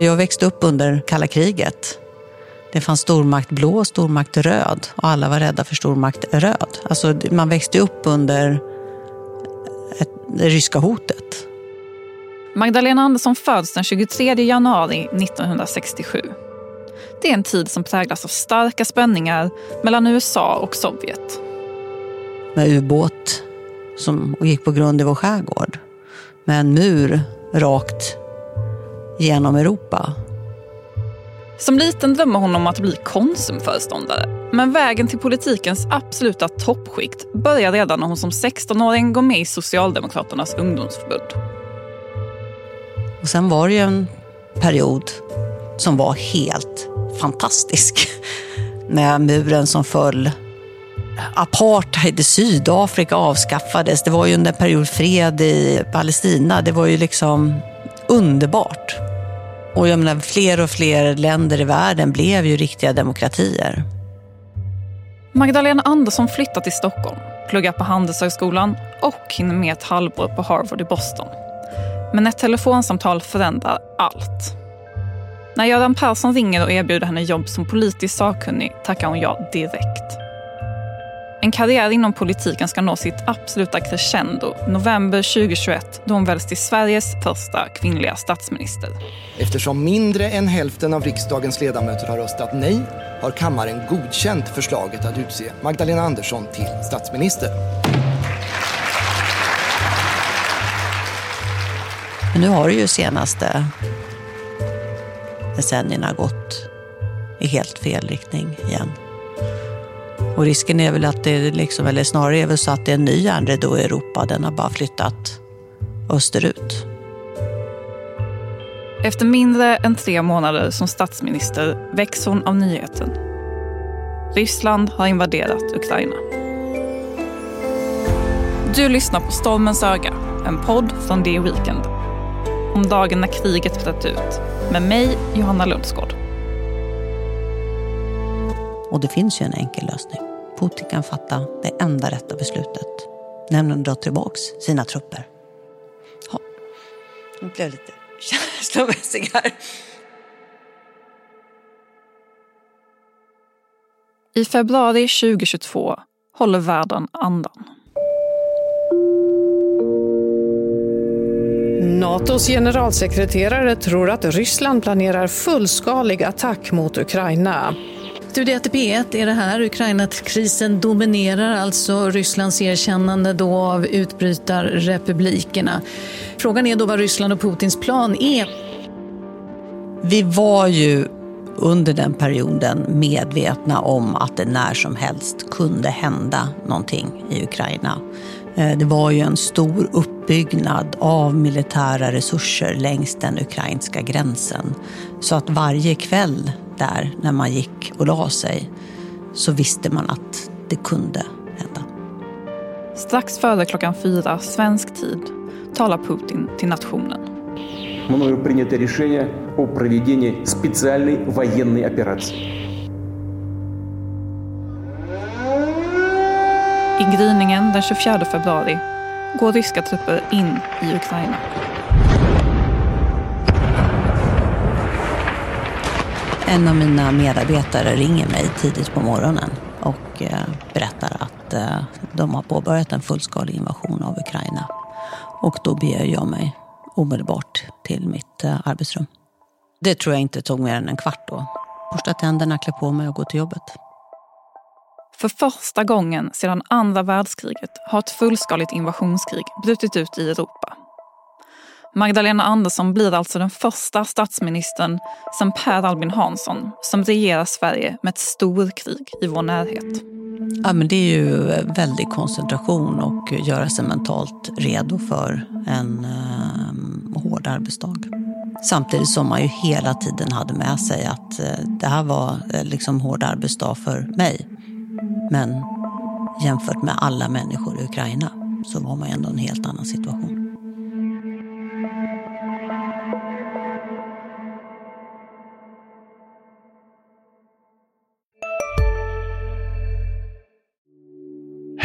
Jag växte upp under kalla kriget. Det fanns stormakt blå och stormakt röd och alla var rädda för stormakt röd. Alltså, man växte upp under ett, det ryska hotet. Magdalena Andersson föds den 23 januari 1967. Det är en tid som präglas av starka spänningar mellan USA och Sovjet. Med ubåt som gick på grund i vår skärgård. Med en mur rakt genom Europa. Som liten drömmer hon om att bli Konsumföreståndare. Men vägen till politikens absoluta toppskikt börjar redan när hon som 16-åring går med i Socialdemokraternas ungdomsförbund. Och sen var det ju en period som var helt fantastisk. Med muren som föll. Apartheid i Sydafrika avskaffades. Det var ju en period fred i Palestina. Det var ju liksom underbart. Och jag menar, fler och fler länder i världen blev ju riktiga demokratier. Magdalena Andersson flyttar till Stockholm, pluggar på Handelshögskolan och hinner med ett halvår på Harvard i Boston. Men ett telefonsamtal förändrar allt. När Göran Persson ringer och erbjuder henne jobb som politisk sakkunnig tackar hon ja direkt. En karriär inom politiken ska nå sitt absoluta crescendo november 2021 då hon väljs till Sveriges första kvinnliga statsminister. Eftersom mindre än hälften av riksdagens ledamöter har röstat nej har kammaren godkänt förslaget att utse Magdalena Andersson till statsminister. Men nu har det ju senaste decennierna gått i helt fel riktning igen. Och risken är väl att det, liksom, eller snarare är väl så att det är en ny järnridå i Europa. Den har bara flyttat österut. Efter mindre än tre månader som statsminister väcks hon av nyheten. Ryssland har invaderat Ukraina. Du lyssnar på Stormens öga, en podd från The Weekend. Om dagen när kriget bröt ut. Med mig, Johanna Lundsgård. Och det finns ju en enkel lösning. Putin kan fatta det enda rätta beslutet. Nämligen att dra tillbaka sina trupper. Ja, nu blev lite känslomässig här. I februari 2022 håller världen andan. Natos generalsekreterare tror att Ryssland planerar fullskalig attack mot Ukraina. Studio 1 P1 är det här. Ukraina-krisen dominerar alltså Rysslands erkännande då av utbrytarrepublikerna. Frågan är då vad Ryssland och Putins plan är. Vi var ju under den perioden medvetna om att det när som helst kunde hända någonting i Ukraina. Eh, det var ju en stor uppbyggnad av militära resurser längs den ukrainska gränsen. Så att varje kväll där när man gick och la sig så visste man att det kunde hända. Strax före klockan fyra svensk tid talar Putin till nationen. Мною принято решение о проведении специальной военной операции. I gryningen den 24 februari går ryska trupper in i Ukraina. En av mina medarbetare ringer mig tidigt på morgonen och eh, berättar att eh, de har påbörjat en fullskalig invasion av Ukraina. Och då beger jag mig omedelbart till mitt eh, arbetsrum. Det tror jag inte tog mer än en kvart då. Borsta tänderna, klä på mig och gå till jobbet. För första gången sedan andra världskriget har ett fullskaligt invasionskrig brutit ut i Europa. Magdalena Andersson blir alltså den första statsministern sedan Per Albin Hansson som regerar Sverige med ett storkrig i vår närhet. Ja, men det är ju väldig koncentration och göra sig mentalt redo för en eh, hård arbetsdag. Samtidigt som man ju hela tiden hade med sig att eh, det här var eh, liksom hård arbetsdag för mig. Men jämfört med alla människor i Ukraina så var man ändå i en helt annan situation.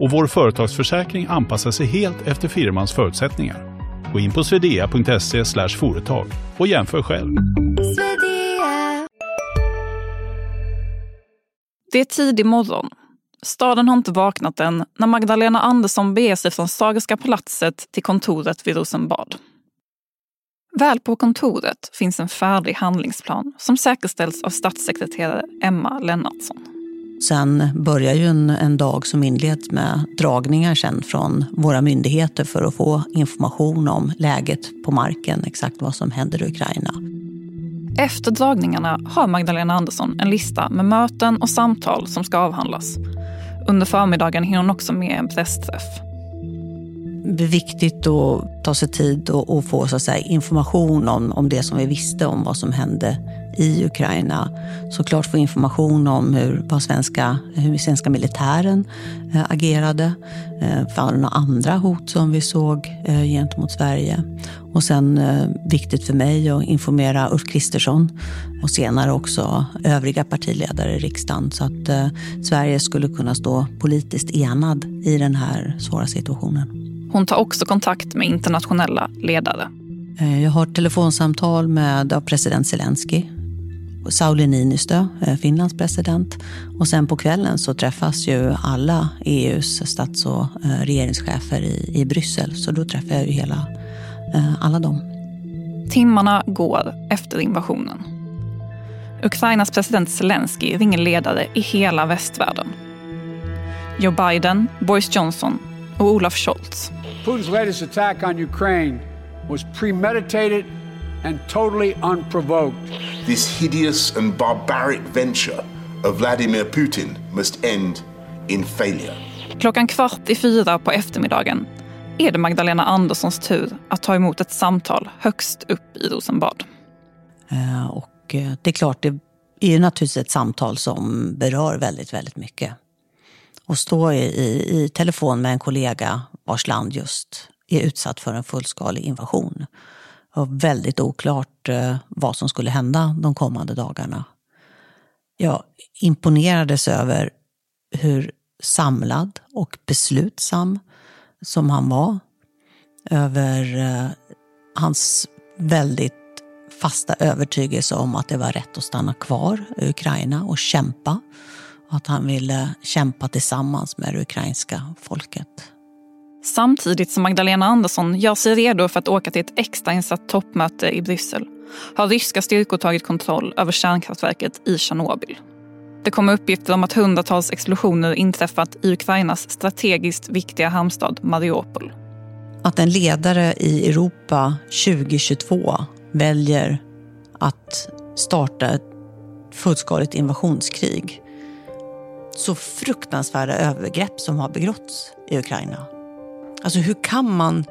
och vår företagsförsäkring anpassar sig helt efter firmans förutsättningar. Gå in på swedea.se företag och jämför själv. Det är tidig morgon. Staden har inte vaknat än när Magdalena Andersson beger sig från Sagerska palatset till kontoret vid Rosenbad. Väl på kontoret finns en färdig handlingsplan som säkerställs av statssekreterare Emma Lennartsson. Sen börjar ju en, en dag som inleds med dragningar sen från våra myndigheter för att få information om läget på marken, exakt vad som händer i Ukraina. Efter dragningarna har Magdalena Andersson en lista med möten och samtal som ska avhandlas. Under förmiddagen hinner hon också med en pressträff. Det är viktigt att ta sig tid och, och få så att säga, information om, om det som vi visste om vad som hände i Ukraina. Såklart få information om hur, vad svenska, hur svenska militären eh, agerade. Eh, för några andra hot som vi såg eh, gentemot Sverige. Och sen eh, viktigt för mig att informera Ulf Kristersson och senare också övriga partiledare i riksdagen så att eh, Sverige skulle kunna stå politiskt enad i den här svåra situationen. Hon tar också kontakt med internationella ledare. Eh, jag har telefonsamtal med president Zelensky, Sauli Niinistö, eh, Finlands president. Och sen på kvällen så träffas ju alla EUs stats och eh, regeringschefer i, i Bryssel. Så då träffar jag ju hela, alla dem. Timmarna går efter invasionen. Ukrainas president Zelensky ringer ledare i hela västvärlden. Joe Biden, Boris Johnson och Olaf Scholz. Putin's latest attack on Ukraine was premeditated and totally unprovoked. This hideous and barbaric venture of Vladimir Putin must end in failure. Klockan kvart i fyra på eftermiddagen är det Magdalena Anderssons tur att ta emot ett samtal högst upp i Rosenbad. Eh, och eh, det är klart, det är naturligtvis ett samtal som berör väldigt, väldigt mycket. Och stå i, i, i telefon med en kollega vars land just är utsatt för en fullskalig invasion var väldigt oklart eh, vad som skulle hända de kommande dagarna. Jag imponerades över hur samlad och beslutsam som han var. Över eh, hans väldigt fasta övertygelse om att det var rätt att stanna kvar i Ukraina och kämpa. Och att han ville kämpa tillsammans med det ukrainska folket. Samtidigt som Magdalena Andersson gör sig redo för att åka till ett extrainsatt toppmöte i Bryssel har ryska styrkor tagit kontroll över kärnkraftverket i Tjernobyl. Det kommer uppgifter om att hundratals explosioner inträffat i Ukrainas strategiskt viktiga hamnstad Mariupol. Att en ledare i Europa 2022 väljer att starta ett fullskaligt invasionskrig. Så fruktansvärda övergrepp som har begåtts i Ukraina. Alltså hur kan man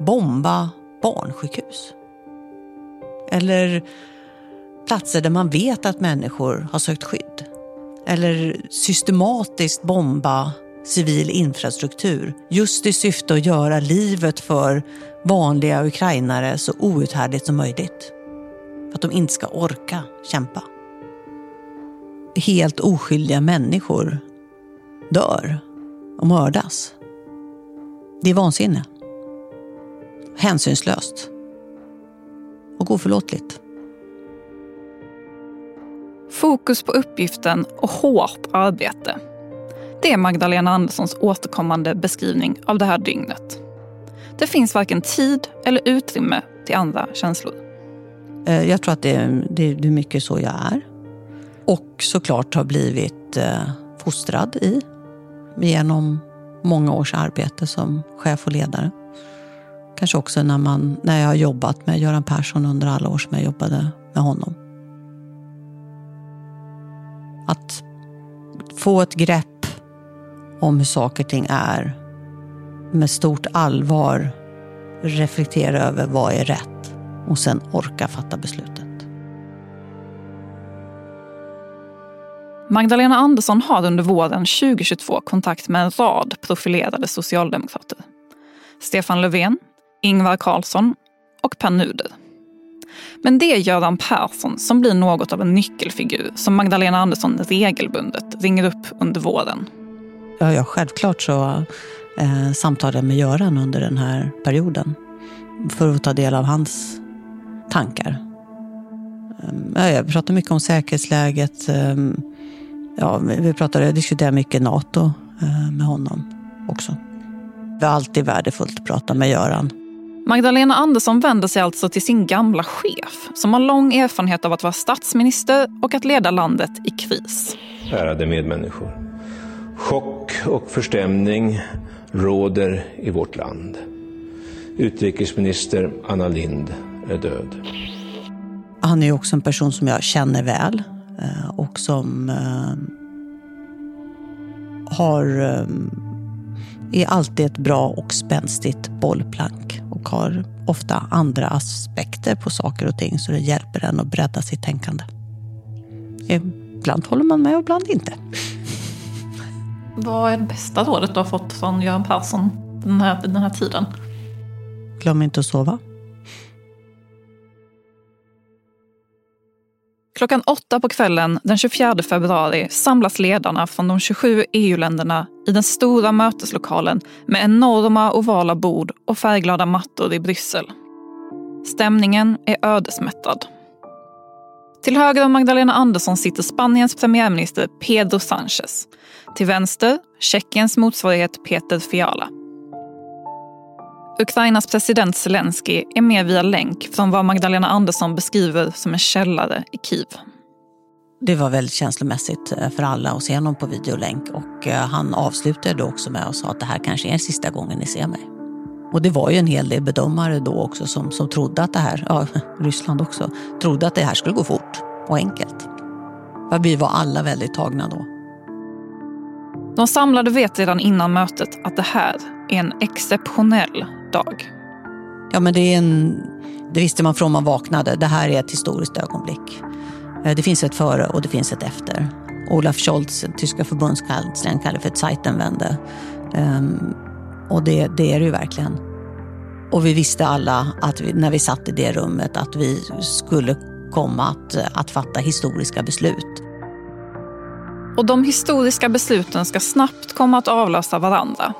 bomba barnsjukhus? Eller platser där man vet att människor har sökt skydd. Eller systematiskt bomba civil infrastruktur just i syfte att göra livet för vanliga ukrainare så outhärdligt som möjligt. För att de inte ska orka kämpa. Helt oskyldiga människor dör och mördas. Det är vansinne. Hänsynslöst. Och oförlåtligt. Fokus på uppgiften och hårt arbete. Det är Magdalena Anderssons återkommande beskrivning av det här dygnet. Det finns varken tid eller utrymme till andra känslor. Eh, jag tror att det är, det är mycket så jag är. Och såklart har blivit eh, fostrad i genom många års arbete som chef och ledare. Kanske också när, man, när jag har jobbat med Göran Persson under alla år som jag jobbade med honom. Att få ett grepp om hur saker och ting är med stort allvar reflektera över vad är rätt och sen orka fatta beslut. Magdalena Andersson har under våren 2022 kontakt med en rad profilerade socialdemokrater. Stefan Löfven, Ingvar Carlsson och Pär Nuder. Men det är Göran Persson som blir något av en nyckelfigur som Magdalena Andersson regelbundet ringer upp under våren. Ja, ja självklart så eh, samtalade jag med Göran under den här perioden för att ta del av hans tankar. Ehm, jag pratade mycket om säkerhetsläget. Ehm, Ja, vi pratade, jag diskuterade mycket NATO eh, med honom också. Det var alltid värdefullt att prata med Göran. Magdalena Andersson vänder sig alltså till sin gamla chef som har lång erfarenhet av att vara statsminister och att leda landet i kris. Ärade medmänniskor. Chock och förstämning råder i vårt land. Utrikesminister Anna Lind är död. Han är också en person som jag känner väl och som eh, har eh, är alltid ett bra och spänstigt bollplank och har ofta andra aspekter på saker och ting så det hjälper en att bredda sitt tänkande. Ibland håller man med och ibland inte. Vad är det bästa rådet du har fått från Göran Persson den här, den här tiden? Glöm inte att sova. Klockan åtta på kvällen den 24 februari samlas ledarna från de 27 EU-länderna i den stora möteslokalen med enorma ovala bord och färgglada mattor i Bryssel. Stämningen är ödesmättad. Till höger om Magdalena Andersson sitter Spaniens premiärminister Pedro Sánchez. Till vänster Tjeckiens motsvarighet Peter Fiala. Ukrainas president Zelensky är med via länk från vad Magdalena Andersson beskriver som en källare i Kiev. Det var väldigt känslomässigt eh, för alla att se honom på videolänk och eh, han avslutade också med att säga att det här kanske är sista gången ni ser mig. Och det var ju en hel del bedömare då också som, som trodde att det här, ja Ryssland också, trodde att det här skulle gå fort och enkelt. Vi var alla väldigt tagna då. De samlade vet redan innan mötet att det här är en exceptionell dag. Ja, men det, är en, det visste man från man vaknade. Det här är ett historiskt ögonblick. Eh, det finns ett före och det finns ett efter. Olaf Scholz, tyska förbundskanslern, kallar för ett Zeitenwende. Um, och det, det, är det ju verkligen. Och vi visste alla att vi, när vi satt i det rummet att vi skulle komma att, att fatta historiska beslut. Och de historiska besluten ska snabbt komma att avlösa varandra.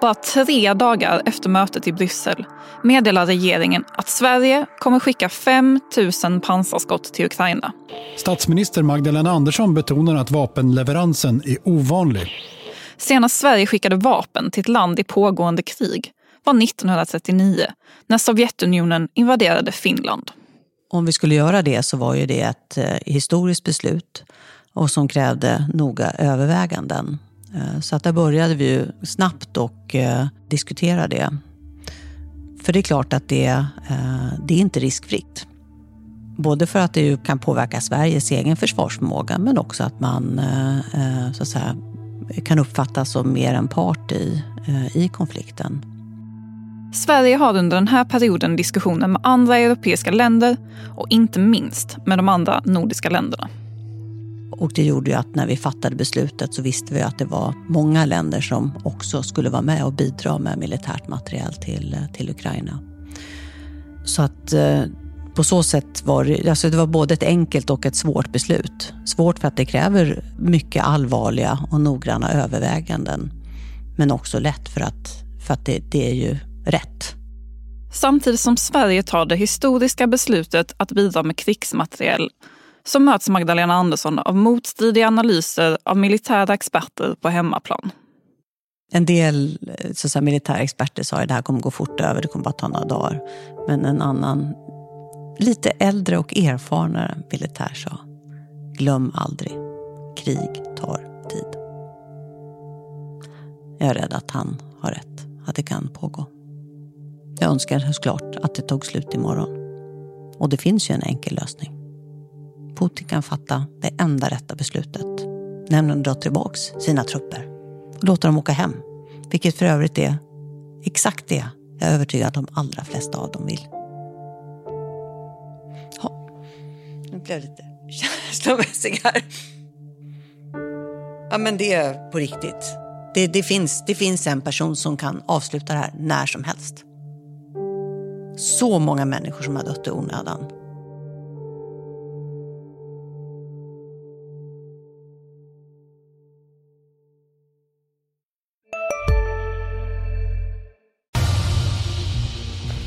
Bara tre dagar efter mötet i Bryssel meddelar regeringen att Sverige kommer skicka 5 000 pansarskott till Ukraina. Statsminister Magdalena Andersson betonar att vapenleveransen är ovanlig. Senast Sverige skickade vapen till ett land i pågående krig var 1939 när Sovjetunionen invaderade Finland. Om vi skulle göra det så var ju det ett eh, historiskt beslut och som krävde noga överväganden. Eh, så att där började vi ju snabbt och eh, diskutera det. För det är klart att det, eh, det är inte riskfritt. Både för att det ju kan påverka Sveriges egen försvarsförmåga men också att man så att säga, kan uppfattas som mer en part i, i konflikten. Sverige har under den här perioden diskussioner med andra europeiska länder och inte minst med de andra nordiska länderna. Och det gjorde ju att när vi fattade beslutet så visste vi att det var många länder som också skulle vara med och bidra med militärt material till, till Ukraina. Så att eh, på så sätt var det, alltså det var både ett enkelt och ett svårt beslut. Svårt för att det kräver mycket allvarliga och noggranna överväganden. Men också lätt för att, för att det, det är ju rätt. Samtidigt som Sverige tar det historiska beslutet att bidra med krigsmateriel så möts Magdalena Andersson av motstridiga analyser av militära experter på hemmaplan. En del så säga, militära experter sa att det här kommer gå fort över, det kommer bara ta några dagar. Men en annan, lite äldre och erfarnare militär sa, glöm aldrig, krig tar tid. Jag är rädd att han har rätt, att det kan pågå. Jag önskar såklart att det tog slut imorgon. Och det finns ju en enkel lösning. Putin kan fatta det enda rätta beslutet, nämligen att dra tillbaka sina trupper och låta dem åka hem. Vilket för övrigt är exakt det jag är övertygad om de allra flesta av dem vill. Ja, nu blev jag lite känslomässig här. Ja, men det är på riktigt. Det, det, finns, det finns en person som kan avsluta det här när som helst. Så många människor som har dött i onödan.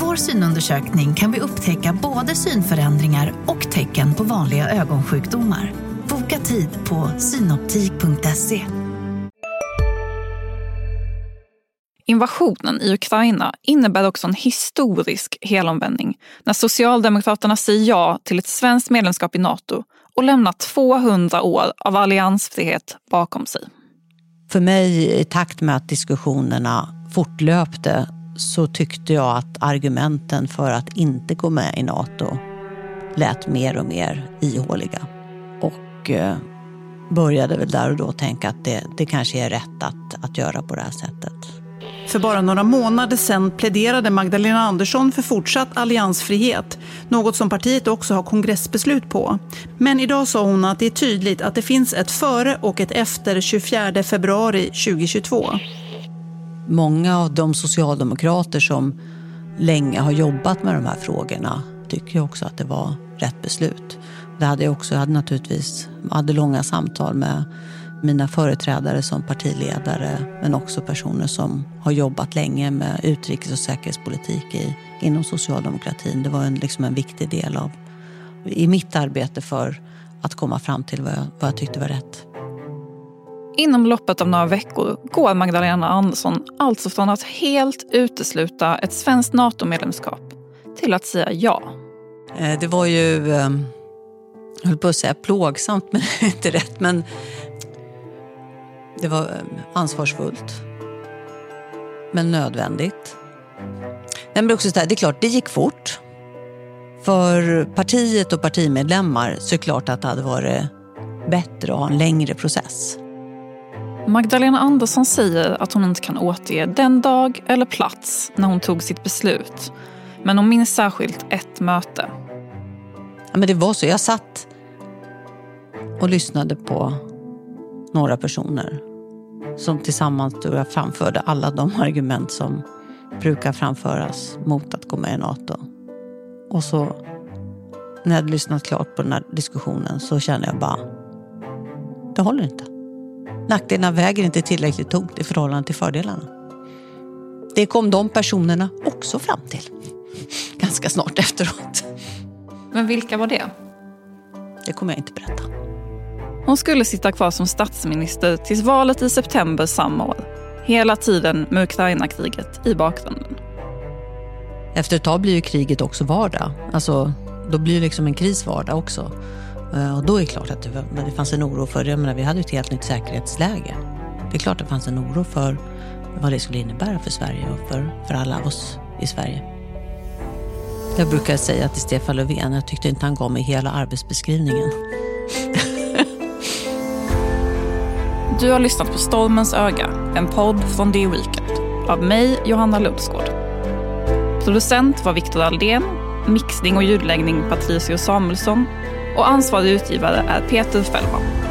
Vår synundersökning kan vi upptäcka både synförändringar och tecken på vanliga ögonsjukdomar. Boka tid på synoptik.se. Invasionen i Ukraina innebär också en historisk helomvändning när Socialdemokraterna säger ja till ett svenskt medlemskap i Nato och lämnar 200 år av alliansfrihet bakom sig. För mig, i takt med att diskussionerna fortlöpte så tyckte jag att argumenten för att inte gå med i Nato lät mer och mer ihåliga. Och eh, började väl där och då tänka att det, det kanske är rätt att, att göra på det här sättet. För bara några månader sedan pläderade Magdalena Andersson för fortsatt alliansfrihet, något som partiet också har kongressbeslut på. Men idag sa hon att det är tydligt att det finns ett före och ett efter 24 februari 2022. Många av de socialdemokrater som länge har jobbat med de här frågorna tycker också att det var rätt beslut. Det hade jag också, jag hade naturligtvis hade långa samtal med mina företrädare som partiledare men också personer som har jobbat länge med utrikes och säkerhetspolitik i, inom socialdemokratin. Det var en, liksom en viktig del av i mitt arbete för att komma fram till vad jag, vad jag tyckte var rätt. Inom loppet av några veckor går Magdalena Andersson alltså från att helt utesluta ett svenskt NATO-medlemskap till att säga ja. Eh, det var ju, ehm, jag höll på att säga plågsamt, men det är inte rätt. Men det var ehm, ansvarsfullt. Men nödvändigt. Men också så här, det är klart, det gick fort. För partiet och partimedlemmar så är det klart att det hade varit bättre att ha en längre process. Magdalena Andersson säger att hon inte kan återge den dag eller plats när hon tog sitt beslut. Men hon minns särskilt ett möte. Ja, men det var så. Jag satt och lyssnade på några personer som tillsammans jag, framförde alla de argument som brukar framföras mot att gå med i Nato. Och så när jag hade lyssnat klart på den här diskussionen så kände jag bara, det håller inte. Nackdelarna väger inte tillräckligt tungt i förhållande till fördelarna. Det kom de personerna också fram till. Ganska snart efteråt. Men vilka var det? Det kommer jag inte berätta. Hon skulle sitta kvar som statsminister tills valet i september samma år. Hela tiden med Ukraina-kriget i bakgrunden. Efter ett tag blir ju kriget också vardag. Alltså, då blir liksom en kris vardag också. Eh, och då är det klart att det, det fanns en oro för, jag menar, vi hade ett helt nytt säkerhetsläge. Det är klart att det fanns en oro för vad det skulle innebära för Sverige och för, för alla oss i Sverige. Jag brukar säga till Stefan Löfven, jag tyckte inte han gav mig hela arbetsbeskrivningen. Du har lyssnat på Stormens öga, en podd från The Weekend. Av mig, Johanna Lundsgård. Producent var Viktor Aldén, mixning och ljudläggning Patricio Samuelsson och ansvarig utgivare är Peter Fellman.